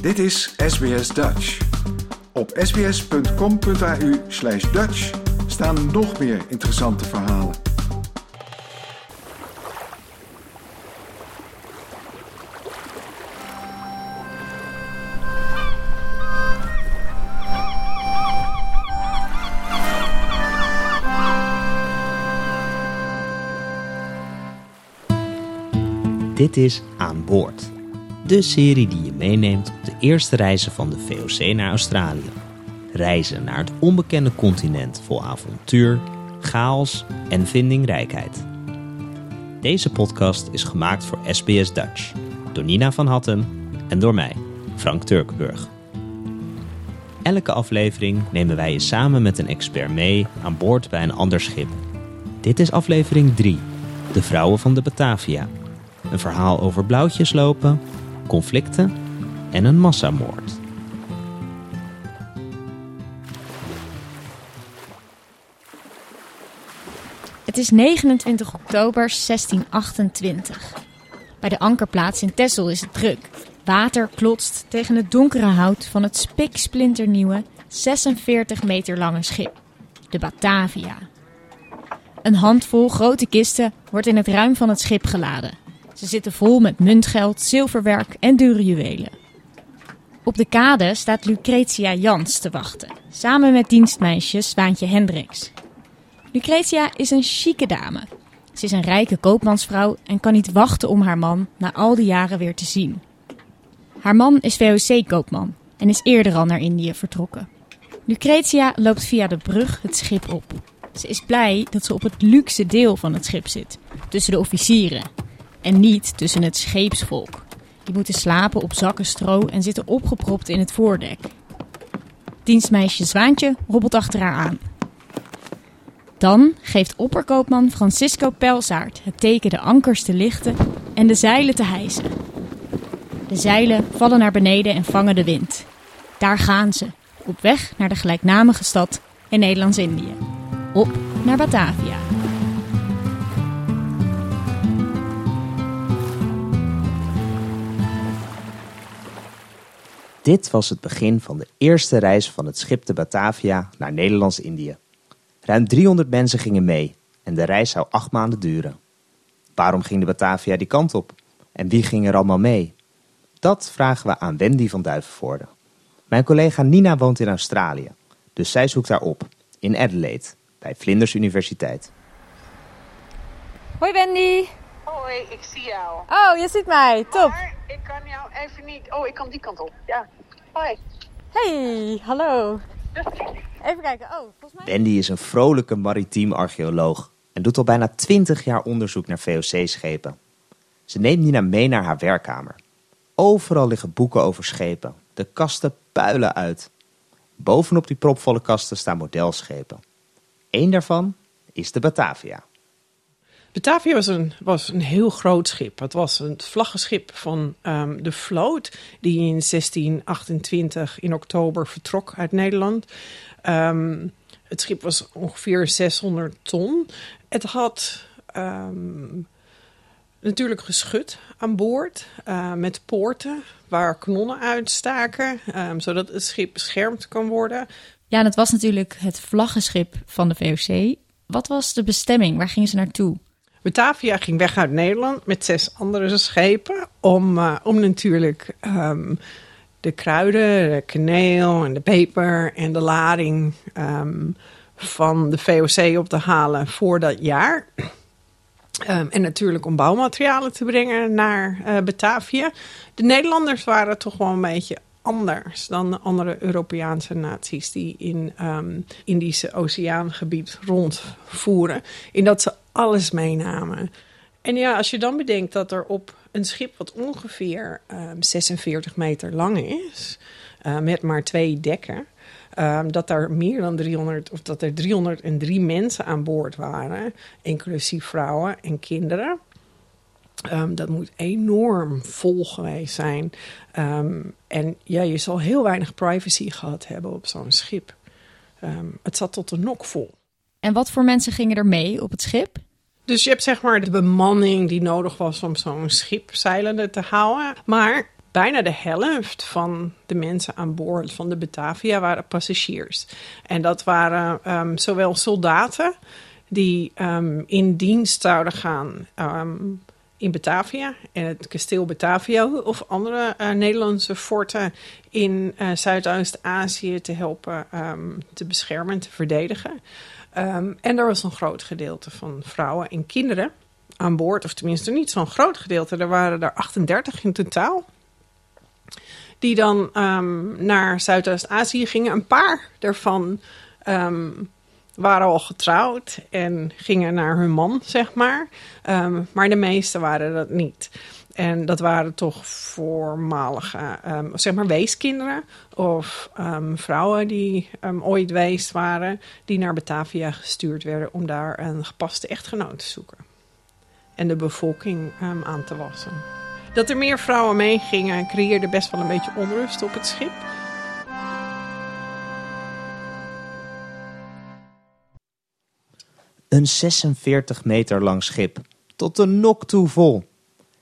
Dit is SBS Dutch. Op sbs.com.au slash Dutch staan nog meer interessante verhalen. Dit is Aan Boord. De serie die je meeneemt op de eerste reizen van de VOC naar Australië. Reizen naar het onbekende continent vol avontuur, chaos en vindingrijkheid. Deze podcast is gemaakt voor SBS Dutch. Door Nina van Hattem en door mij, Frank Turkenburg. Elke aflevering nemen wij je samen met een expert mee aan boord bij een ander schip. Dit is aflevering 3, De Vrouwen van de Batavia. Een verhaal over blauwtjes lopen, conflicten en een massamoord. Het is 29 oktober 1628. Bij de ankerplaats in Texel is het druk. Water klotst tegen het donkere hout van het spiksplinternieuwe 46 meter lange schip, de Batavia. Een handvol grote kisten wordt in het ruim van het schip geladen. Ze zitten vol met muntgeld, zilverwerk en dure juwelen. Op de kade staat Lucretia Jans te wachten, samen met dienstmeisje Zwaantje Hendricks. Lucretia is een chique dame. Ze is een rijke koopmansvrouw en kan niet wachten om haar man na al die jaren weer te zien. Haar man is VOC-koopman en is eerder al naar Indië vertrokken. Lucretia loopt via de brug het schip op. Ze is blij dat ze op het luxe deel van het schip zit, tussen de officieren. En niet tussen het scheepsvolk. Die moeten slapen op zakken stro en zitten opgepropt in het voordek. Dienstmeisje Zwaantje hobbelt achter haar aan. Dan geeft opperkoopman Francisco Pelsaert het teken de ankers te lichten en de zeilen te hijsen. De zeilen vallen naar beneden en vangen de wind. Daar gaan ze, op weg naar de gelijknamige stad in Nederlands-Indië. Op naar Batavia. Dit was het begin van de eerste reis van het schip de Batavia naar Nederlands-Indië. Ruim 300 mensen gingen mee en de reis zou acht maanden duren. Waarom ging de Batavia die kant op? En wie ging er allemaal mee? Dat vragen we aan Wendy van Duivenvoorde. Mijn collega Nina woont in Australië, dus zij zoekt haar op, in Adelaide, bij Flinders Universiteit. Hoi Wendy. Hoi, ik zie jou. Oh, je ziet mij. Top. Maar ik kan jou even niet. Oh, ik kan die kant op. Ja. Hoi. Hey, hallo. Even kijken. Oh, volgens mij... Wendy is een vrolijke maritiem archeoloog en doet al bijna 20 jaar onderzoek naar VOC-schepen. Ze neemt Nina mee naar haar werkkamer. Overal liggen boeken over schepen. De kasten puilen uit. Bovenop die propvolle kasten staan modelschepen. Eén daarvan is de Batavia. Batavia was een, was een heel groot schip. Het was het vlaggenschip van ehm, de vloot, die in 1628 in oktober vertrok uit Nederland. Ehm, het schip was ongeveer 600 ton. Het had ehm, natuurlijk geschut aan boord eh, met poorten waar kanonnen uitstaken, zodat het schip beschermd kan worden. Ja, het was natuurlijk het vlaggenschip van de VOC. Wat was de bestemming? Waar gingen ze naartoe? Batavia ging weg uit Nederland met zes andere schepen om, uh, om natuurlijk um, de kruiden, de kaneel en de peper en de lading um, van de VOC op te halen voor dat jaar. Um, en natuurlijk om bouwmaterialen te brengen naar uh, Batavia. De Nederlanders waren toch wel een beetje anders dan de andere Europese naties die in Indische Oceaangebied rondvoeren. In dat ze alles meenamen. En ja, als je dan bedenkt dat er op een schip wat ongeveer um, 46 meter lang is, uh, met maar twee dekken, um, dat daar meer dan 300 of dat er 303 mensen aan boord waren, inclusief vrouwen en kinderen. Um, dat moet enorm vol geweest zijn. En ja, je zal heel weinig privacy gehad hebben op zo'n schip. Het zat tot de nok vol. En wat voor mensen gingen er mee op het schip? Dus je hebt zeg maar de bemanning die nodig was om zo'n schip zeilende te houden. Maar bijna de helft van de mensen aan boord van de Batavia waren passagiers. En dat waren ehm, zowel soldaten die ehm, in dienst zouden gaan ehm, in Batavia, en het kasteel Batavia of andere uh, Nederlandse forten in uh, Zuidoost-Azië te helpen te beschermen en te verdedigen. En er was een groot gedeelte van vrouwen en kinderen aan boord, of tenminste niet zo'n groot gedeelte. Er waren er 38 in totaal die dan um, naar Zuidoost-Azië gingen. Een paar daarvan um, waren al getrouwd en gingen naar hun man, zeg maar. Maar de meeste waren dat niet. En dat waren toch voormalige, zeg maar, weeskinderen of vrouwen die ooit wees waren, die naar Batavia gestuurd werden om daar een gepaste echtgenoot te zoeken. En de bevolking aan te wassen. Dat er meer vrouwen meegingen creëerde best wel een beetje onrust op het schip. Een 46 meter lang schip, tot de nok toe vol.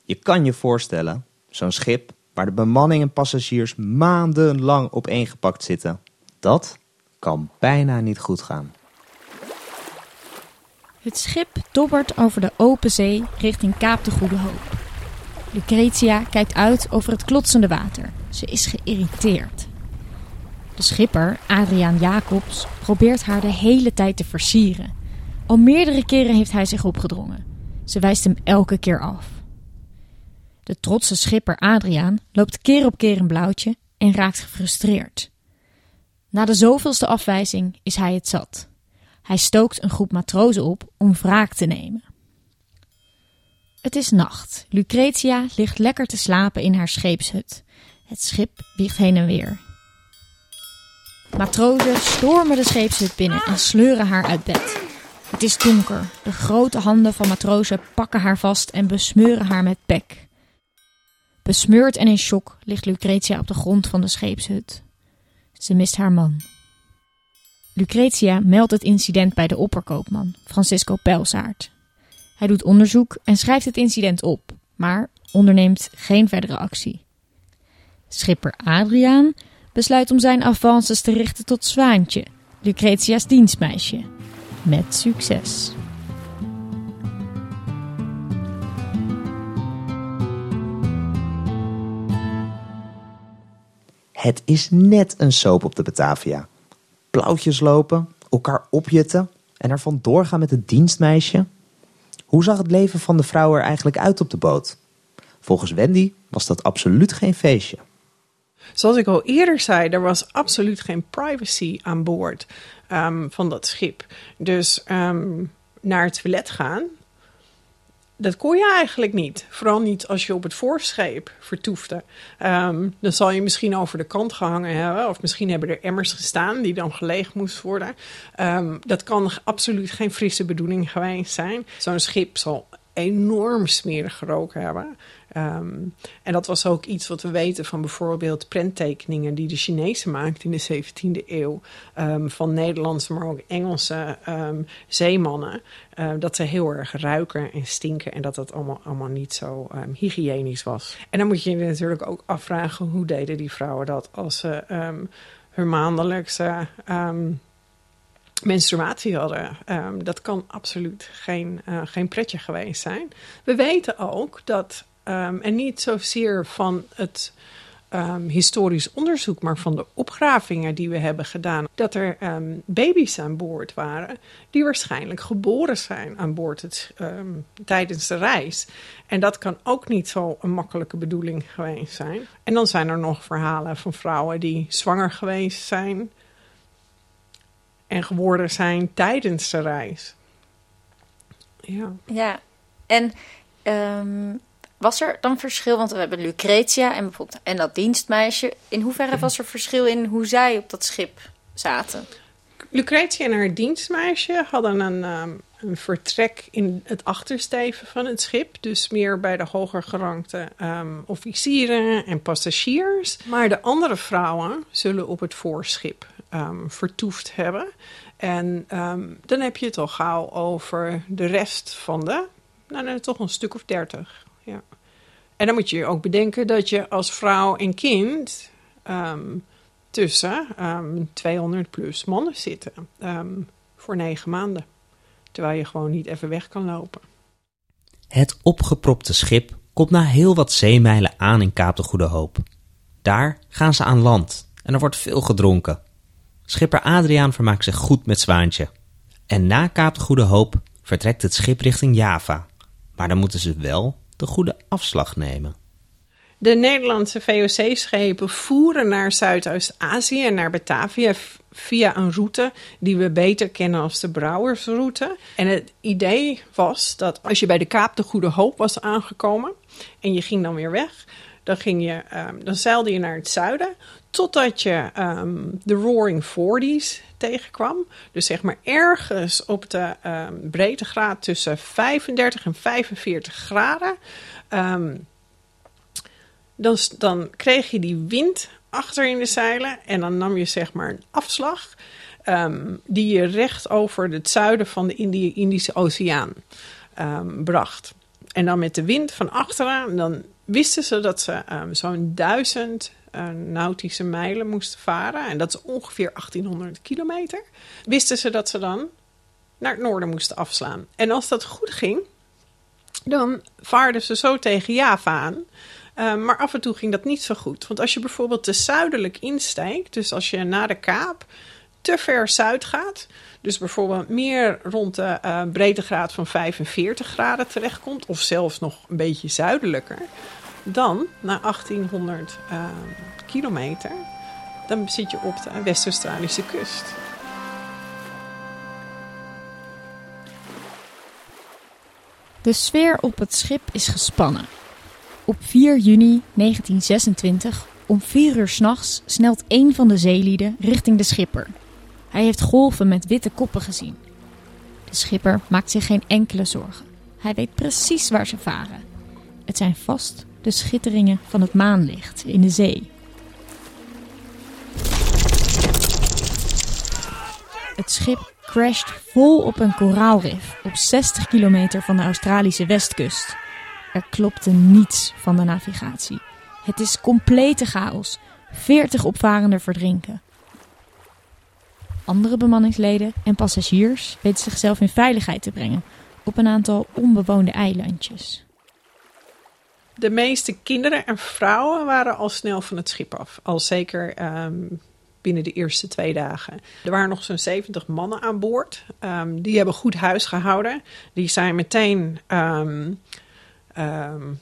Je kan je voorstellen, zo'n schip waar de bemanning en passagiers maandenlang opeengepakt zitten. Dat kan bijna niet goed gaan. Het schip dobbert over de open zee richting Kaap de Goede Hoop. Lucretia kijkt uit over het klotsende water. Ze is geïrriteerd. De schipper, Adriaan Jacobs, probeert haar de hele tijd te versieren. Al meerdere keren heeft hij zich opgedrongen. Ze wijst hem elke keer af. De trotse schipper Adriaan loopt keer op keer een blauwtje en raakt gefrustreerd. Na de zoveelste afwijzing is hij het zat. Hij stookt een groep matrozen op om wraak te nemen. Het is nacht. Lucretia ligt lekker te slapen in haar scheepshut. Het schip wiegt heen en weer. Matrozen stormen de scheepshut binnen en sleuren haar uit bed. Het is donker. De grote handen van matrozen pakken haar vast en besmeuren haar met pek. Besmeurd en in shock ligt Lucretia op de grond van de scheepshut. Ze mist haar man. Lucretia meldt het incident bij de opperkoopman, Francisco Pelsaert. Hij doet onderzoek en schrijft het incident op, maar onderneemt geen verdere actie. Schipper Adriaan besluit om zijn avances te richten tot Zwaantje, Lucretia's dienstmeisje. Met succes. Het is net een soap op de Batavia. Blauwtjes lopen, elkaar opjutten en er vandoor gaan met het dienstmeisje. Hoe zag het leven van de vrouw er eigenlijk uit op de boot? Volgens Wendy was dat absoluut geen feestje. Zoals ik al eerder zei, er was absoluut geen privacy aan boord um, van dat schip. Dus um, naar het toilet gaan dat kon je eigenlijk niet. Vooral niet als je op het voorscheep vertoefde. Um, dan zal je misschien over de kant gehangen hebben. Of misschien hebben er emmers gestaan die dan geleegd moest worden. Um, dat kan absoluut geen frisse bedoeling geweest zijn. Zo'n schip zal enorm smerig geroken hebben. Um, en dat was ook iets wat we weten van bijvoorbeeld prenttekeningen die de Chinezen maakten in de 17e eeuw. Um, van Nederlandse, maar ook Engelse um, zeemannen. Dat ze heel erg ruiken en stinken en dat dat allemaal, allemaal niet zo hygiënisch was. En dan moet je je natuurlijk ook afvragen hoe deden die vrouwen dat als ze hun maandelijkse menstruatie hadden. Um, dat kan absoluut geen, uh, geen pretje geweest zijn. We weten ook dat Um, en niet zozeer van het um, historisch onderzoek, maar van de opgravingen die we hebben gedaan, dat er baby's aan boord waren die waarschijnlijk geboren zijn aan boord het, tijdens de reis. En dat kan ook niet zo een makkelijke bedoeling geweest zijn. En dan zijn er nog verhalen van vrouwen die zwanger geweest zijn en geworden zijn tijdens de reis. Ja, ja. en um, was er dan verschil? Want we hebben Lucretia en, bijvoorbeeld, en dat dienstmeisje. In hoeverre was er verschil in hoe zij op dat schip zaten? Lucretia en haar dienstmeisje hadden een, um, een vertrek in het achtersteven van het schip. Dus meer bij de hoger gerankte um, officieren en passagiers. Maar de andere vrouwen zullen op het voorschip um, vertoefd hebben. En dan heb je het al gauw over de rest van de, nou, nou toch een stuk of dertig ja. En dan moet je ook bedenken dat je als vrouw en kind um, tussen 200 ehm, plus mannen zitten voor negen maanden. Terwijl je gewoon niet even weg kan lopen. Het opgepropte schip komt na heel wat zeemijlen aan in Kaap de Goede Hoop. Daar gaan ze aan land en er wordt veel gedronken. Schipper Adriaan vermaakt zich goed met Zwaantje. En na Kaap de Goede Hoop vertrekt het schip richting Java. Maar dan moeten ze wel de goede afslag nemen. De Nederlandse VOC-schepen voeren naar Zuidoost-Azië en naar Batavia via een route die we beter kennen als de Brouwersroute. En het idee was dat als je bij de Kaap de Goede Hoop was aangekomen en je ging dan weer weg, dan, ging je, um, dan zeilde je naar het zuiden totdat je um, de Roaring Forties tegenkwam. Dus zeg maar ergens op de um, breedtegraad tussen 35 en 45 graden. dan, dan kreeg je die wind achter in de zeilen. En dan nam je zeg maar een afslag. Die je recht over het zuiden van de Indische Oceaan bracht. En dan met de wind van achteren, dan wisten ze dat ze zo'n duizend nautische mijlen moesten varen. En dat is ongeveer 1800 kilometer. Wisten ze dat ze dan naar het noorden moesten afslaan. En als dat goed ging, dan vaarden ze zo tegen Java aan. Ehm, maar af en toe ging dat niet zo goed. Want als je bijvoorbeeld te zuidelijk insteekt, dus als je naar de Kaap te ver zuid gaat, dus bijvoorbeeld meer rond de uh, breedtegraad van 45 graden terechtkomt, of zelfs nog een beetje zuidelijker, dan na 1800 uh, ehm, kilometer, dan zit je op de West-Australische kust. De sfeer op het schip is gespannen. Op 4 juni 1926, om 4 uur s'nachts, snelt een van de zeelieden richting de schipper. Hij heeft golven met witte koppen gezien. De schipper maakt zich geen enkele zorgen. Hij weet precies waar ze varen. Het zijn vast de schitteringen van het maanlicht in de zee. Het schip crasht vol op een koraalrif op 60 kilometer van de Australische westkust. Er klopte niets van de navigatie. Het is complete chaos. 40 opvarenden verdrinken. Andere bemanningsleden en passagiers weten zichzelf in veiligheid te brengen op een aantal onbewoonde eilandjes. De meeste kinderen en vrouwen waren al snel van het schip af. Al zeker ehm, binnen de eerste twee dagen. Er waren nog zo'n 70 mannen aan boord. Um, die hebben goed huis gehouden. Die zijn meteen ehm,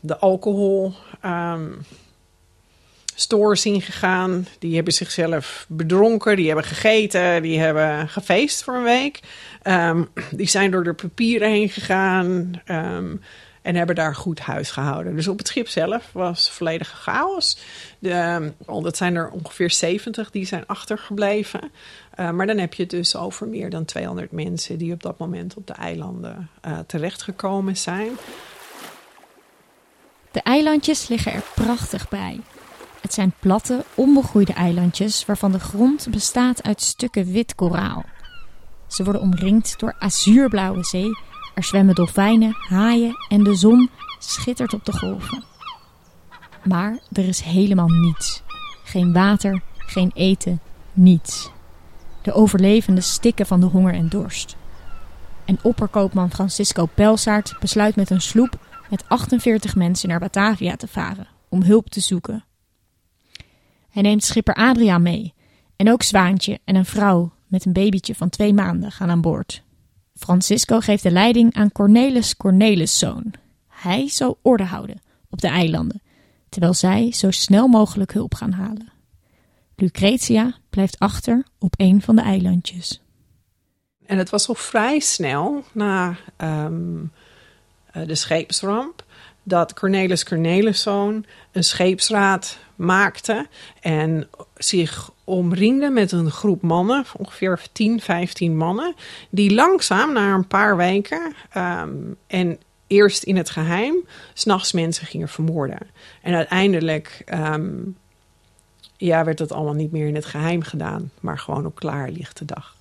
de alcohol stores ingegaan. Die hebben zichzelf bedronken, die hebben gegeten, die hebben gefeest voor een week. Die zijn door de papieren heen gegaan en hebben daar goed huis gehouden. Dus op het schip zelf was volledige chaos. De, dat zijn er ongeveer 70 die zijn achtergebleven. Uh, maar dan heb je het dus over meer dan 200 mensen die op dat moment op de eilanden uh, terechtgekomen zijn. De eilandjes liggen er prachtig bij. Het zijn platte, onbegroeide eilandjes waarvan de grond bestaat uit stukken wit koraal. Ze worden omringd door azuurblauwe zee. Er zwemmen dolfijnen, haaien en de zon schittert op de golven. Maar er is helemaal niets. Geen water, geen eten, niets. De overlevenden stikken van de honger en dorst. En opperkoopman Francisco Pelsaert besluit met een sloep met 48 mensen naar Batavia te varen om hulp te zoeken. Hij neemt schipper Adriaan mee en ook Zwaantje en een vrouw met een babytje van twee maanden gaan aan boord. Francisco geeft de leiding aan Cornelis Corneliszoon. Hij zal orde houden op de eilanden, terwijl zij zo snel mogelijk hulp gaan halen. Lucretia blijft achter op een van de eilandjes. En het was al vrij snel na um, eh, de scheepsramp, dat Cornelis Corneliszoon een scheepsraad maakte en zich omringde met een groep mannen, ongeveer 10, 15 mannen, die langzaam na een paar weken ehm, en eerst in het geheim s'nachts mensen gingen vermoorden. En uiteindelijk ehm, ja, werd dat allemaal niet meer in het geheim gedaan, maar gewoon op klaarlichte dag.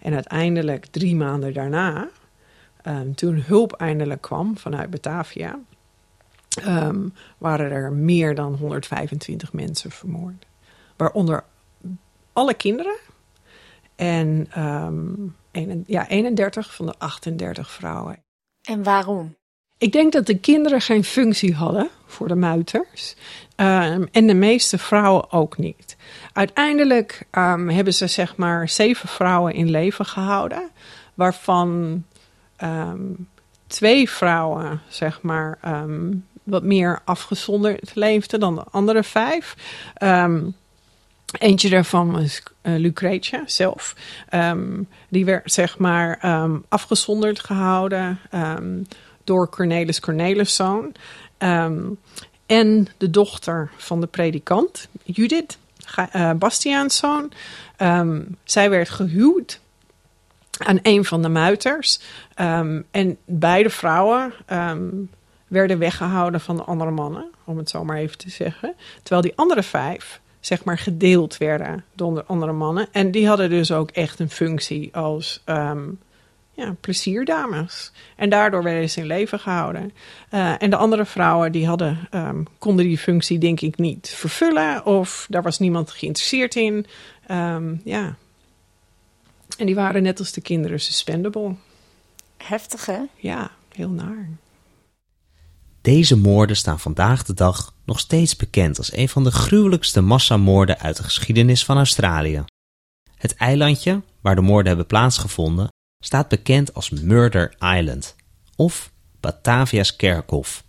En uiteindelijk, drie maanden daarna, Ehm, toen hulp eindelijk kwam vanuit Batavia, ehm, waren er meer dan 125 mensen vermoord. Waaronder alle kinderen en um, ja, 31 van de 38 vrouwen. En waarom? Ik denk dat de kinderen geen functie hadden voor de muiters. Um, en de meeste vrouwen ook niet. Uiteindelijk um, hebben ze zeg maar zeven vrouwen in leven gehouden. Waarvan um, twee vrouwen zeg maar wat meer afgezonderd leefden dan de andere vijf. Eentje daarvan was uh, Lucretia zelf. die werd zeg maar afgezonderd gehouden door Cornelis Corneliszoon. En de dochter van de predikant, Judith uh, Bastiaanszoon. Um, zij werd gehuwd aan een van de muiters. En beide vrouwen werden weggehouden van de andere mannen, om het zo maar even te zeggen. Terwijl die andere vijf, zeg maar, gedeeld werden door de andere mannen. En die hadden dus ook echt een functie als ja, plezierdames. En daardoor werden ze in leven gehouden. Uh, en de andere vrouwen die hadden, um, konden die functie denk ik niet vervullen. Of daar was niemand geïnteresseerd in. Um, ja. En die waren net als de kinderen suspendable. Heftig hè? Ja, heel naar. Deze moorden staan vandaag de dag nog steeds bekend als een van de gruwelijkste massamoorden uit de geschiedenis van Australië. Het eilandje waar de moorden hebben plaatsgevonden staat bekend als Murder Island of Batavia's kerkhof.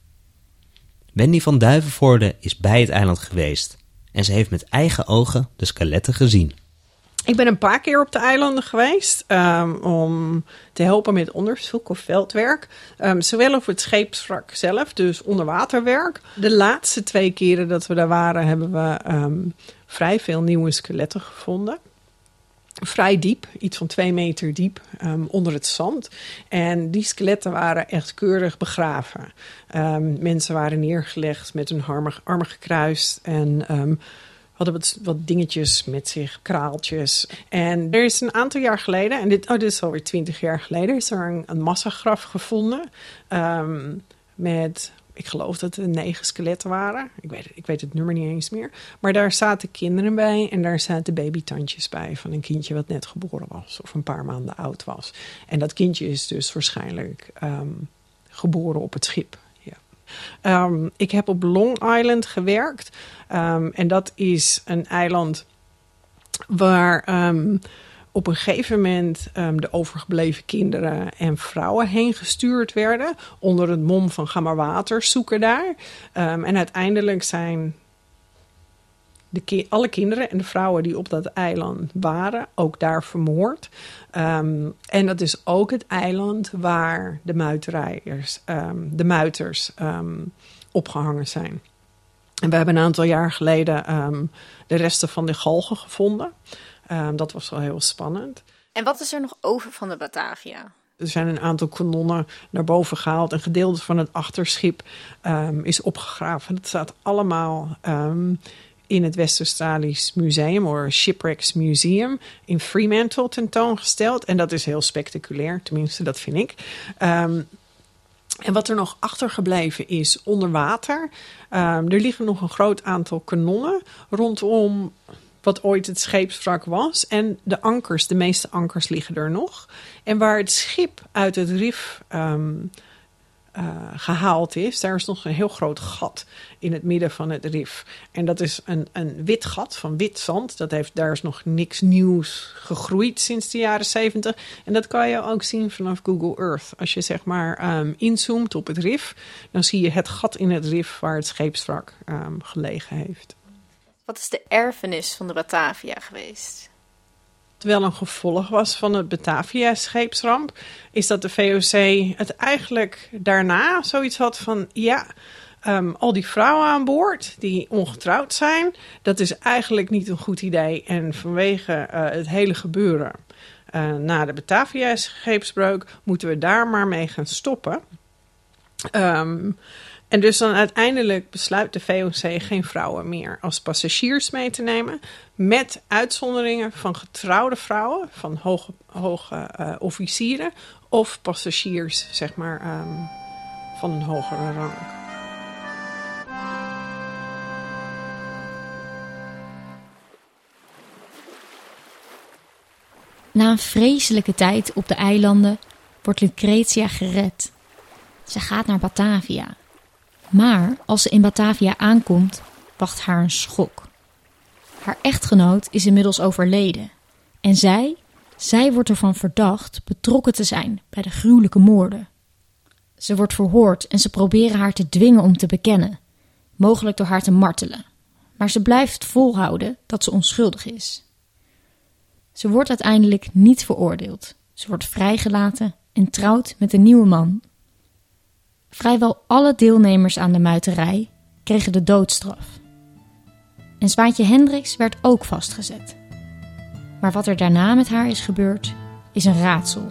Wendy van Duivenvoorde is bij het eiland geweest en ze heeft met eigen ogen de skeletten gezien. Ik ben een paar keer op de eilanden geweest um, om te helpen met onderzoek of veldwerk. Um, zowel op het scheepswrak zelf, dus onderwaterwerk. De laatste twee keren dat we daar waren, hebben we um, vrij veel nieuwe skeletten gevonden vrij diep, iets van twee meter diep, onder het zand. En die skeletten waren echt keurig begraven. Mensen waren neergelegd met hun armen, armen gekruist en hadden wat, wat dingetjes met zich, kraaltjes. En er is een aantal jaar geleden, en dit, oh, dit is alweer twintig jaar geleden, is er een, een massagraf gevonden met ik geloof dat er negen skeletten waren. Ik weet, ik weet het nummer niet eens meer. Maar daar zaten kinderen bij en daar zaten babytandjes bij van een kindje wat net geboren was of een paar maanden oud was. En dat kindje is dus waarschijnlijk ehm, geboren op het schip. Um, ik heb op Long Island gewerkt um, en dat is een eiland waar op een gegeven moment de overgebleven kinderen en vrouwen heen gestuurd werden. Onder het mom van ga maar water zoeken daar. En uiteindelijk zijn de ki alle kinderen en de vrouwen die op dat eiland waren ook daar vermoord. Um, en dat is ook het eiland waar de muiterijers, de muiters opgehangen zijn. En we hebben een aantal jaar geleden de resten van de galgen gevonden. Um, dat was wel heel spannend. En wat is er nog over van de Batavia? Er zijn een aantal kanonnen naar boven gehaald. Een gedeelte van het achterschip um, is opgegraven. Dat staat allemaal um, in het West-Australisch Museum, of Shipwrecks Museum, in Fremantle tentoongesteld. En dat is heel spectaculair, tenminste, dat vind ik. Um, en wat er nog achtergebleven is onder water. er liggen nog een groot aantal kanonnen rondom wat ooit het scheepswrak was. En de ankers, de meeste ankers liggen er nog. En waar het schip uit het rif um, uh, gehaald is, daar is nog een heel groot gat in het midden van het rif. En dat is een, een wit gat van wit zand. Dat heeft, daar is nog niks nieuws gegroeid sinds de jaren 70. En dat kan je ook zien vanaf Google Earth. Als je zeg maar um, inzoomt op het rif, dan zie je het gat in het rif waar het scheepswrak um, gelegen heeft. Wat is de erfenis van de Batavia geweest? Terwijl een gevolg was van het Batavia-scheepsramp, is dat de VOC het eigenlijk daarna zoiets had van: ja, um, al die vrouwen aan boord die ongetrouwd zijn, dat is eigenlijk niet een goed idee. En vanwege uh, het hele gebeuren uh, na de Batavia-scheepsbreuk moeten we daar maar mee gaan stoppen. Ehm, en dus dan uiteindelijk besluit de VOC geen vrouwen meer als passagiers mee te nemen. Met uitzonderingen van getrouwde vrouwen, van hoge, hoge eh, officieren of passagiers, zeg maar, ehm, van een hogere rang. Na een vreselijke tijd op de eilanden wordt Lucretia gered. Ze gaat naar Batavia. Maar als ze in Batavia aankomt, wacht haar een schok. Haar echtgenoot is inmiddels overleden. En zij, zij wordt ervan verdacht betrokken te zijn bij de gruwelijke moorden. Ze wordt verhoord en ze proberen haar te dwingen om te bekennen, mogelijk door haar te martelen. Maar ze blijft volhouden dat ze onschuldig is. Ze wordt uiteindelijk niet veroordeeld. Ze wordt vrijgelaten en trouwt met een nieuwe man. Vrijwel alle deelnemers aan de muiterij kregen de doodstraf. En Zwaantje Hendricks werd ook vastgezet. Maar wat er daarna met haar is gebeurd, is een raadsel.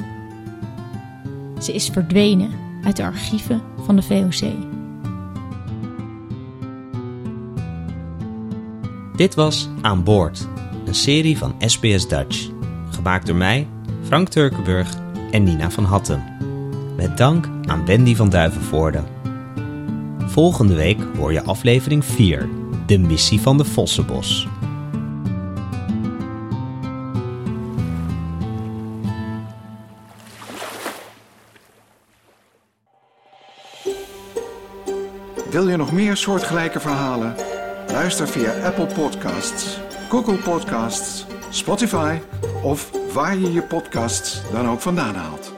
Ze is verdwenen uit de archieven van de VOC. Dit was Aan Boord, een serie van SBS Dutch. Gemaakt door mij, Frank Turkenburg en Nina van Hattem. Met dank aan Wendy van Duivenvoorde. Volgende week hoor je aflevering 4, de missie van de Vossenbos. Wil je nog meer soortgelijke verhalen? Luister via Apple Podcasts, Google Podcasts, Spotify of waar je je podcasts dan ook vandaan haalt.